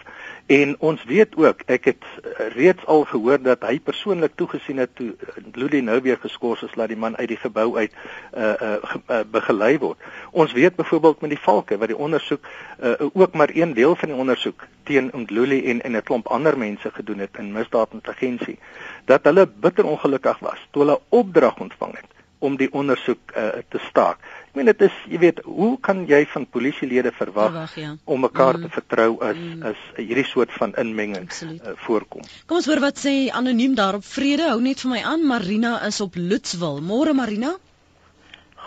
Speaker 2: En ons weet ook, ek het eh, reeds al gehoor dat hy persoonlik toegesien het toe Ludi nou weer geskort is dat die man uit die gebou uit uh uh, uh begelei word. Ons weet byvoorbeeld met die valke wat die ondersoek uh ook maar een deel van die ondersoek teen Ndluli en en 'n klomp ander mense gedoen het in misdaadintelligensie dat hulle bitter ongelukkig was toe hulle opdrag ontvang het om die ondersoek uh, te staak. Ek meen dit is, jy weet, hoe kan jy van polisielede verwag, ja. om mekaar mm. te vertrou as mm. as hierdie soort van inmenging uh, voorkom?
Speaker 1: Kom ons hoor wat sê anoniem daarop vrede. Hou net vir my aan. Marina is op Lutswil. Môre Marina.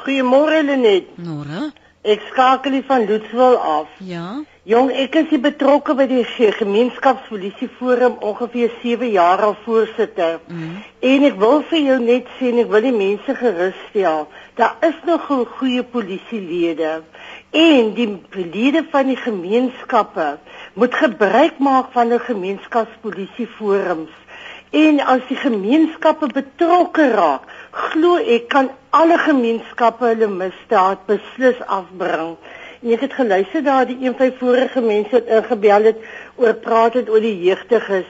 Speaker 7: Goeiemôre Lenet.
Speaker 1: Môre.
Speaker 7: Ek skakel van Lutswil af.
Speaker 1: Ja.
Speaker 7: Jong, ek is betrokke by die gemeenskapspolisie forum ongeveer 7 jaar al voorsitter. Mm. En ek wil vir jou net sê en ek wil die mense gerus stel, daar is nog goeie polisielede en die lede van die gemeenskappe moet gebruik maak van 'n gemeenskapspolisie forums. En as die gemeenskappe betrokke raak, glo ek kan alle gemeenskappe hulle misdaad beslis afbring. En ek het geluister daar die een van vorige mense wat ingebel het oor praat het oor die jeugdiges.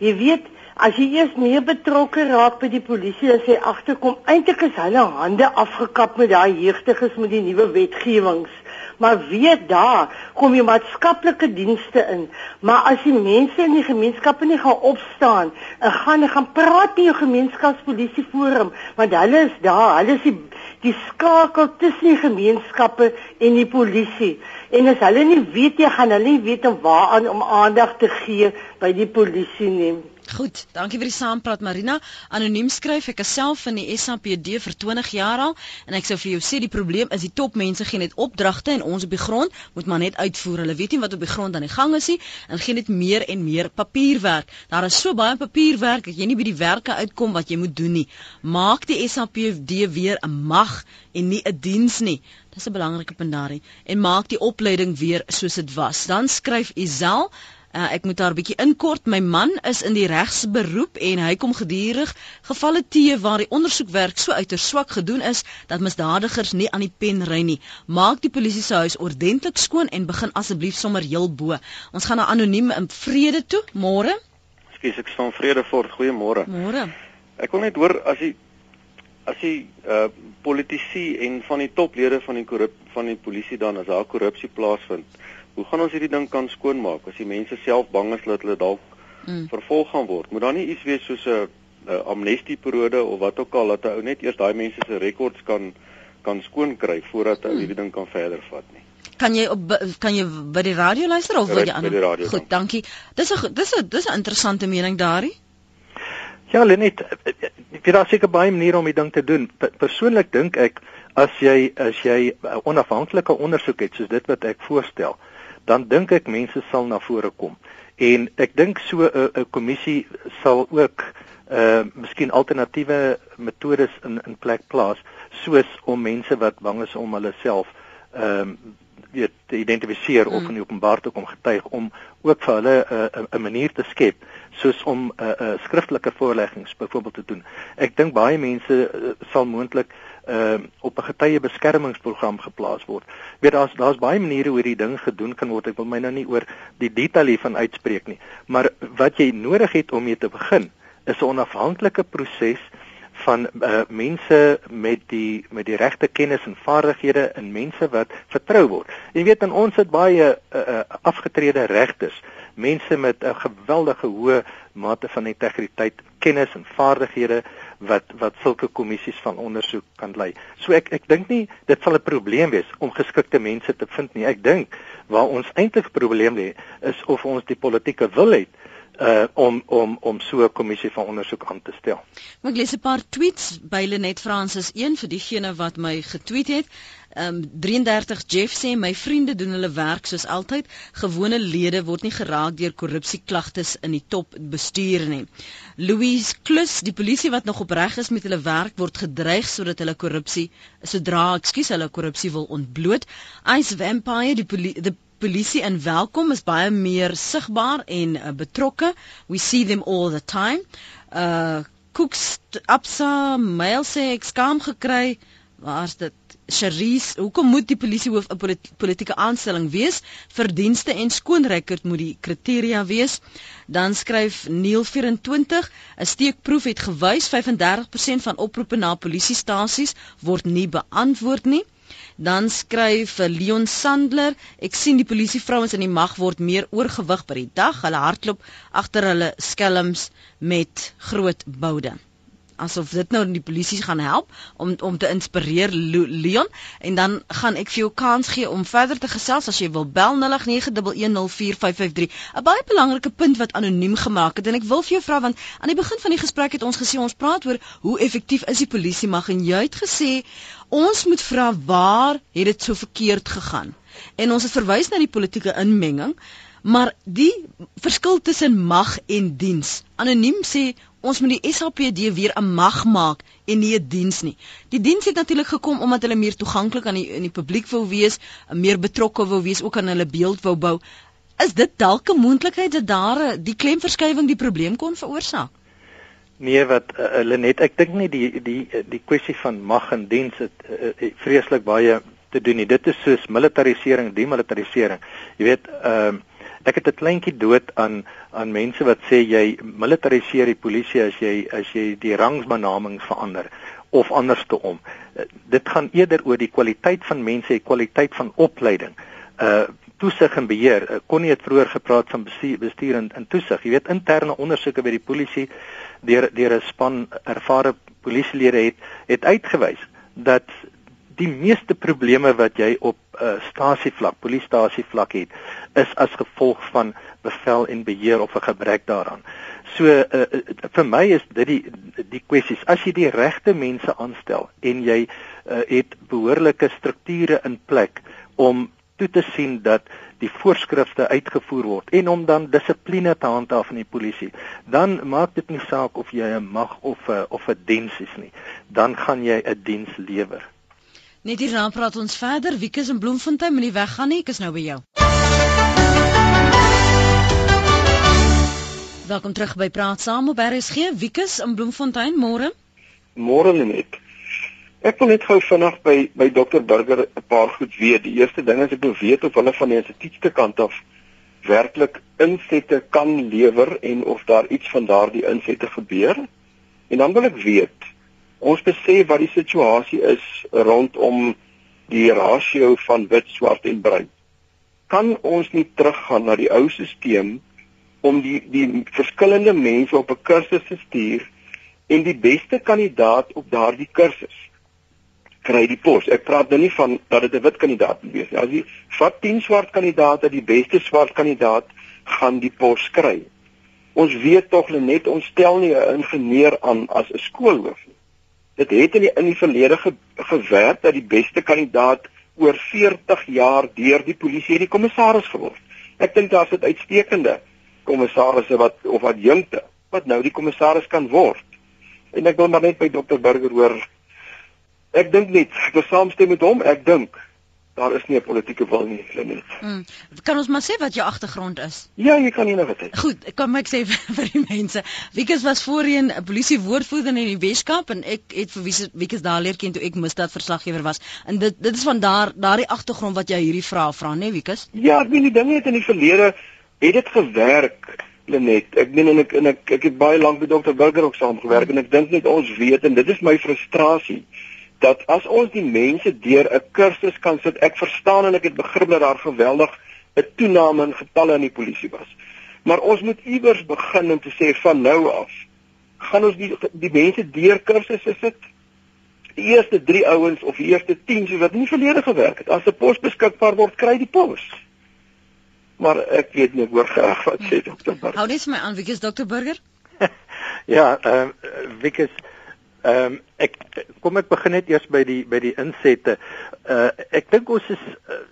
Speaker 7: Jy weet, as jy eers meer betrokke raak by die polisie as jy agterkom, eintlik is hulle hande afgekap met daai jeugdiges met die nuwe wetgewings. Maar weet daar, kom jy maatskaplike dienste in. Maar as die mense in die gemeenskappe nie gaan opstaan en gaan gaan praat met jou gemeenskapspolisie forum, want hulle is daar, hulle is die die skakel tussen die gemeenskappe en die polisie. En as hulle nie weet jy gaan hulle nie weet om waaraan om aandag te gee by die polisie nie.
Speaker 1: Goed, dankie vir die saampraat Marina. Anoniem skryf ek self in die SAPD vir 20 jaar al en ek sou vir jou sê die probleem is die topmense gee net opdragte en ons op die grond moet maar net uitvoer. Hulle weet nie wat op die grond aan die gang is nie en gee net meer en meer papierwerk. Daar is so baie papierwerk dat jy nie by die werke uitkom wat jy moet doen nie. Maak die SAPD weer 'n mag en nie 'n diens nie. Dis 'n belangrike punt daarin en maak die opleiding weer soos dit was. Dan skryf Isel Uh, ek moet daar 'n bietjie inkort. My man is in die regsberoep en hy kom gedurig gevalle teë waar die ondersoekwerk so uiters swak gedoen is dat misdadigers nie aan die pen ry nie. Maak die polisie se huis ordentlik skoon en begin asseblief sommer heel bo. Ons gaan na anoniem in vrede toe. Môre.
Speaker 8: Ekskuus, ek staan vrede voor. Goeiemôre.
Speaker 1: Môre.
Speaker 8: Ek wil net hoor as jy as jy uh politici en van die toplede van die korrup van die polisie dan as daar korrupsie plaasvind hoe gaan ons hierdie ding kan skoonmaak as die mense self bang is dat hulle dalk mm. vervolg gaan word? Moet daar nie iets wees soos 'n amnestie periode of wat ook al dat ou net eers daai mense se rekords kan kan skoon kry voordat hy mm. hierdie ding kan verder vat nie.
Speaker 1: Kan jy op kan jy by die radio luister of wil jy aan? Goed, dankie. Dis 'n dis 'n dis 'n interessante mening daarin.
Speaker 2: Ja, Lenet, weet daar seker baie maniere om die ding te doen. Persoonlik dink ek as jy as jy 'n onafhanklike ondersoek het soos dit wat ek voorstel, dan dink ek mense sal na vore kom. En ek dink so 'n 'n kommissie sal ook uh miskien alternatiewe metodes in in plek plaas soos om mense wat bang is om hulle self ehm um, weet te identifiseer mm. of in openbaar te kom getuig om ook vir hulle 'n uh, 'n manier te skep soos om 'n uh, uh, skriftelike voorleggings byvoorbeeld te doen. Ek dink baie mense uh, sal moontlik uh, op 'n getuie beskermingsprogram geplaas word. Weet daar's daar's baie maniere hoe die ding gedoen kan word. Ek wil my nou nie oor die detail hiervan uitspreek nie, maar wat jy nodig het om mee te begin is 'n onafhanklike proses van uh, mense met die met die regte kennis en vaardighede en mense wat vertrou word. Jy weet in ons het baie uh, uh, afgetrede regters, mense met 'n geweldige hoë mate van integriteit, kennis en vaardighede wat wat sulke kommissies van ondersoek kan lei. So ek ek dink nie dit sal 'n probleem wees om geskikte mense te vind nie. Ek dink waar ons eintlik probleem lê is of ons die politieke wil het uh om om om so 'n kommissie van ondersoek aan te stel.
Speaker 1: Ek lees 'n paar tweets by Lenet Francis 1 vir diegene wat my getweet het. Um 33 Jeff sê my vriende doen hulle werk soos altyd. Gewone lede word nie geraak deur korrupsieklagtes in die top bestuur nie. Louise Klus, die polisie wat nog opreg is met hulle werk word gedreig sodat hulle korrupsie sodra, ekskuus, hulle korrupsie wil ontbloot. Ice Vampire, die polisie die polisie in welkom is baie meer sigbaar en uh, betrokke. We see them all the time. Uh Cooks Absa mail sê ek skaam gekry. Waar's dit? Cherise, hoekom moet die polisiehoof 'n polit politieke aanstelling wees? Verdienste en skoonrecord moet die kriteria wees. Dan skryf Neil 24, 'n steekproef het gewys 35% van oproepe na polisiestasies word nie beantwoord nie. Dan skryf Leon Sandler, ek sien die polisievrouens in die mag word meer oorgewig by die dag. Hulle hardloop agter hulle skelms met groot boude. Asof dit nou die polisie gaan help om om te inspireer Leon. En dan gaan ek vir jou kans gee om verder te gesels as jy wil bel 0891104553 'n baie belangrike punt wat anoniem gemaak het en ek wil vir jou vra want aan die begin van die gesprek het ons gesê ons praat oor hoe effektief is die polisie mag. En jy het gesê ons moet vra waar het dit so verkeerd gegaan en ons het verwys na die politieke inmenging maar die verskil tussen mag en diens anoniem sê ons moet die SAPD weer 'n mag maak en nie 'n diens nie. Die diens het natuurlik gekom omdat hulle meer toeganklik aan die in die publiek wou wees, meer betrokke wou wees, ook aan hulle beeld wou bou. Is dit dalk 'n moontlikheid dat daar die klemverskywing die probleem kon veroorsaak?
Speaker 2: Nee, wat hulle uh, net ek dink nie die die die kwessie van mag en diens het uh, vreeslik baie te doen nie. Dit is soos militarisering, demilitarisering. Jy weet, ehm uh, Ek het 'n kleintjie dood aan aan mense wat sê jy militariseer die polisie as jy as jy die rangsbenaming verander of andersom. Eh, dit gaan eerder oor die kwaliteit van mense, die kwaliteit van opleiding. Uh toesig en beheer. Uh, Konnie het vroeër gepraat van bestuur, bestuur en, en toesig. Jy weet interne ondersoeke by die polisie deur deur 'n span ervare polisielede het het uitgewys dat die meeste probleme wat jy op uh, stasievlak, polisiestasievlak het, is as gevolg van bevel en beheer of 'n gebrek daaraan. So uh, vir my is dit die die kwessies. As jy die regte mense aanstel en jy uh, het behoorlike strukture in plek om toe te sien dat die voorskrifte uitgevoer word en om dan dissipline te handhaaf in die polisie, dan maak dit nie saak of jy 'n mag of 'n of 'n diens is nie. Dan gaan jy 'n diens lewer.
Speaker 1: Net hierna praat ons verder. Wiekus in Bloemfontein, moenie weggaan nie. Ek is nou by jou. Welkom terug by Praat Saam op RSG. Wiekus in Bloemfontein, môre.
Speaker 9: Môre net. Ek wil net gou vinnig by by Dr Burger 'n paar goed weet. Die eerste ding is ek wil weet of hulle van die instituutste kant af werklik insette kan lewer en of daar iets van daardie insette gebeur. En dan wil ek weet ons besef wat die situasie is rondom die rasio van wit, swart en bruin. Kan ons nie teruggaan na die ou stelsel om die die verskillende mense op 'n kursus te stuur en die beste kandidaat op daardie kursus kry die pos. Ek praat nou nie van dat dit 'n wit kandidaat moet wees nie. As jy vat 10 swart kandidaate, die beste swart kandidaat gaan die pos kry. Ons weet tog net ons stel nie 'n ingenieur aan as 'n skoolhoof nie. Dit het in die in die verlede ge, gewerk dat die beste kandidaat oor 40 jaar deur die polisie die kommissaris geword. Ek dink daar's 'n uitstekende kommissarisse wat of adjunkte wat nou die kommissaris kan word. En ek wil maar net by dokter Burger hoor. Ek dink net, ek wil saamstem met hom. Ek dink daar is nie 'n politieke wil nie, Lenet. Mm.
Speaker 1: Kan ons maar sê wat jou agtergrond is?
Speaker 9: Ja, jy kan enige wat.
Speaker 1: Goed, ek kan my sê [LAUGHS] vir die mense. Wiekus was voorheen 'n polisie woordvoerder in die Weskaap en ek het vir Wiekus daar leer ken toe ek misdaadverslaggewer was. En dit dit is van daar daardie agtergrond wat jy hierdie vrae vra, né, Wiekus?
Speaker 9: Ja, ek weet die dinge het in die verlede het dit gewerk. Lenet, ek meen en ek en ek ek het baie lank met dokter Burger ook saamgewerk mm. en ek dink net ons weet en dit is my frustrasie dat as ons die mense deur 'n kursus kan sit, ek verstaan en ek het begrip dat daar geweldig 'n toename in getalle in die polisie was. Maar ons moet iewers begin om te sê van nou af gaan ons die die mense deur kursusse sit. Die eerste 3 ouens of die eerste 10 soos wat nie verlede gewerk het. As 'n pos beskikbaar word, kry die pos. Maar ek weet nie hoor graag wat sê dokter Burger.
Speaker 1: Hou net my aan, wie is dokter Burger? [LAUGHS]
Speaker 2: ja, ehm uh, wie is Ehm um, ek kom ek begin net eers by die by die insette. Uh ek dink ons is uh,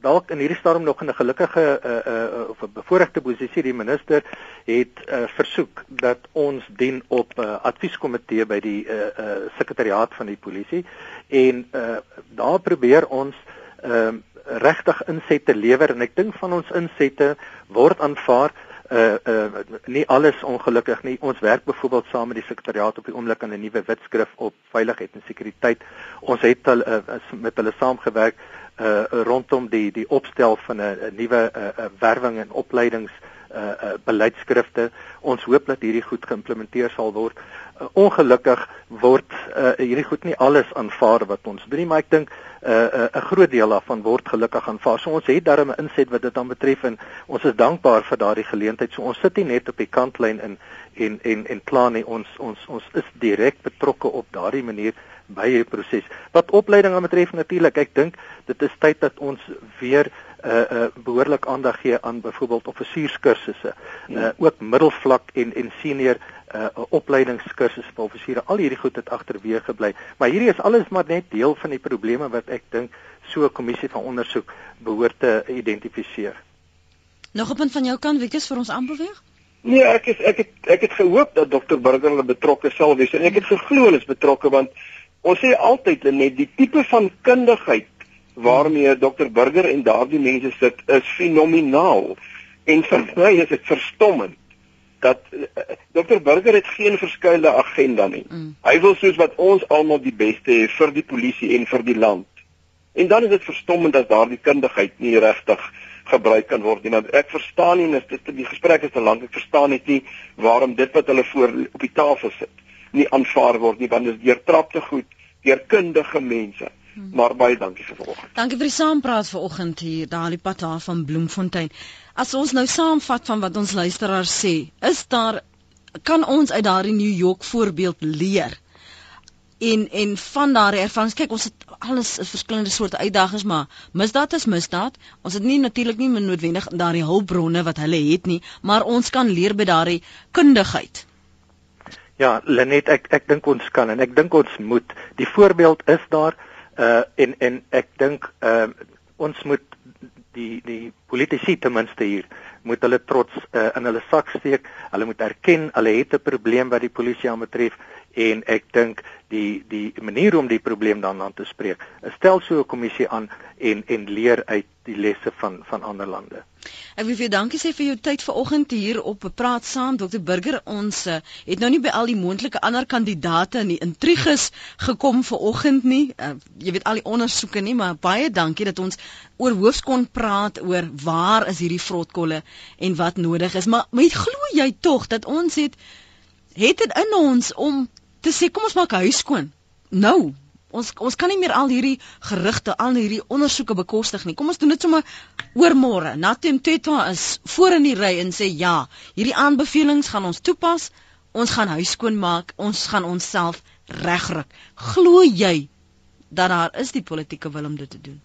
Speaker 2: dalk in hierdie stadium nog in 'n gelukkige uh, uh of 'n bevoordeelde posisie. Die minister het uh, versoek dat ons dien op 'n uh, advieskomitee by die uh, uh sekretariaat van die polisie en uh daar probeer ons ehm uh, regtig insette lewer en ek dink van ons insette word aanvaar uh uh nie alles ongelukkig nie. Ons werk byvoorbeeld saam met die sekretariaat op die oomblik aan 'n nuwe wetskrif op veiligheid en sekuriteit. Ons het al uh, met hulle saamgewerk uh rondom die die opstel van 'n nuwe uh werwing en opleidings uh uh beleidskrifte. Ons hoop dat hierdie goed geïmplementeer sal word. Uh, ongelukkig word uh hierdie goed nie alles aanvaar wat ons doen nie, maar ek dink 'n uh, 'n uh, groot deel daarvan word gelukkig aanvaar. So ons het daarmee 'n inset wat dit dan betref en ons is dankbaar vir daardie geleentheid. So ons sit nie net op die kantlyn in en en en plan nie. Ons ons ons is direk betrokke op daardie manier by die proses. Wat opleiding betref natuurlik, ek dink dit is tyd dat ons weer uh uh behoorlik aandag gee aan byvoorbeeld offisierskursusse. Uh ook middelvlak en en senior uh opleidingskursusse vir offisiere. Al hierdie goed het agterweë gebly. Maar hierdie is alles maar net deel van die probleme wat ek dink so 'n kommissie van ondersoek behoort te identifiseer.
Speaker 1: Nog 'n punt van jou kant, Wieke, vir ons aanbeweeg?
Speaker 9: Nee, ek is ek het ek het gehoop dat dokter Burger hulle betrokke sal wees en ek het geglo hulle is betrokke want ons sê altyd net die tipe van kundigheid waarmee dokter Burger en daardie mense sit is fenomenaal en vir my is dit verstommend dat uh, dokter Burger het geen verskeie agenda nie. Mm. Hy wil soos wat ons almal die beste hê vir die polisie en vir die land. En dan is dit verstommend dat daardie kundigheid nie regtig gebruik kan word nie. Want ek verstaan nie, dit die gesprek is te lank. Ek verstaan net nie waarom dit wat hulle voor op die tafel sit nie aanvaar word nie, want dit is deurtrapte goed deur kundige mense. Hmm. Maar baie dankie vir vanoggend.
Speaker 1: Dankie vir die saampraat vanoggend hier daar die pad daar van Bloemfontein. As ons nou saamvat van wat ons luisteraars sê, is daar kan ons uit daardie New York voorbeeld leer. En en van daardie ervarings, kyk ons het alles is verskillende soorte uitdagings, maar misdaad is misdaad. Ons het nie natuurlik nie noodwendig daardie hulpbronne wat hulle het nie, maar ons kan leer by daardie kundigheid.
Speaker 2: Ja, Lenet, ek ek dink ons kan en ek dink ons moet. Die voorbeeld is daar uh en en ek dink uh ons moet die die politici ten minste hier moet hulle trots uh, in hulle sak steek. Hulle moet erken hulle het 'n probleem wat die polisie aanbetref en ek dink die die manier om die probleem dan aan te spreek. Stel so 'n kommissie aan en en leer uit die lesse van van ander lande.
Speaker 1: Ek wil vir jou dankie sê vir jou tyd vanoggend hier op praat saam Dr Burger. Ons uh, het nou nie by al die moontlike ander kandidate in die intriges gekom vanoggend nie. Uh, jy weet al die ondersoeke nie, maar baie dankie dat ons oor hoofs kon praat oor waar is hierdie vrotkolle en wat nodig is. Maar met glo jy tog dat ons het het dit in ons om te sê kom ons maak huis skoon. Nou, ons ons kan nie meer al hierdie gerugte, al hierdie ondersoeke bekostig nie. Kom ons doen dit sommer oormôre. Natem Teta is voor in die ry en sê ja, hierdie aanbevelings gaan ons toepas. Ons gaan huis skoon maak. Ons gaan onsself regryk. Glo jy dat daar is die politieke wil om dit te doen?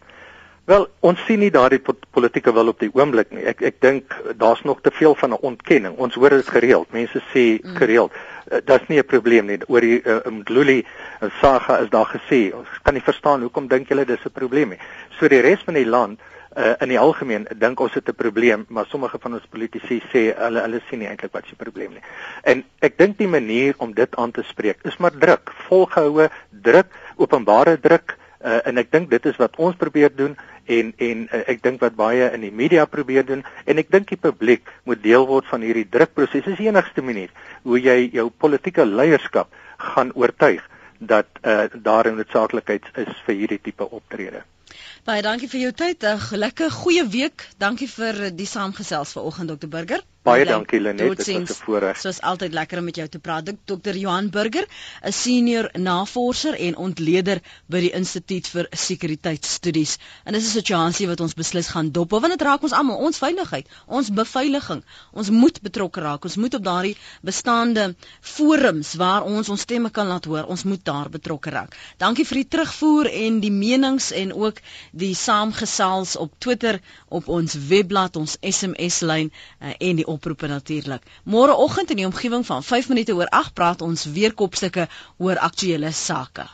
Speaker 2: Wel, ons sien nie daardie politieke wil op die oomblik nie. Ek ek dink daar's nog te veel van 'n ontkenning. Ons hoor dit gereeld. Mense sê mm. gereeld, mm. Uh, dit's nie 'n probleem nie. Oor die uh, Mdluli uh, saga is daar gesê. Ons kan nie verstaan hoekom dink julle dis 'n probleem nie. So die res van die land uh, in die algemeen dink ons het 'n probleem, maar sommige van ons politici sê hulle hulle sien nie eintlik wat se probleem nie. En ek dink die manier om dit aan te spreek is maar druk, volgehoue druk, openbare druk uh, en ek dink dit is wat ons probeer doen en en uh, ek dink wat baie in die media probeer doen en ek dink die publiek moet deel word van hierdie drukproses. Dis die enigste manier hoe jy jou politieke leierskap gaan oortuig dat uh, daar 'n noodsaaklikheid is vir hierdie tipe optrede.
Speaker 1: Baie dankie vir jou tyd. 'n Lekker goeie week. Dankie vir die saamgesels vanoggend Dr Burger.
Speaker 2: Baie dankie Lenet, dit was 'n voorreg.
Speaker 1: Soos altyd lekker om met jou te praat. Dr Johan Burger, 'n senior navorser en ontleder by die Instituut vir Sekuriteitsstudies. En dis 'n situasie wat ons beslis gaan dop, want dit raak ons almal, ons veiligheid, ons beveiliging. Ons moet betrokke raak. Ons moet op daardie bestaande forums waar ons ons stemme kan laat hoor, ons moet daar betrokke raak. Dankie vir die terugvoer en die menings en ook die saamgesels op Twitter, op ons webblad, ons SMS lyn uh, en die oproepe natuurlik. Môreoggend in die omgewing van 5 minute oor 8 praat ons weer kopstukke oor aktuelle sake.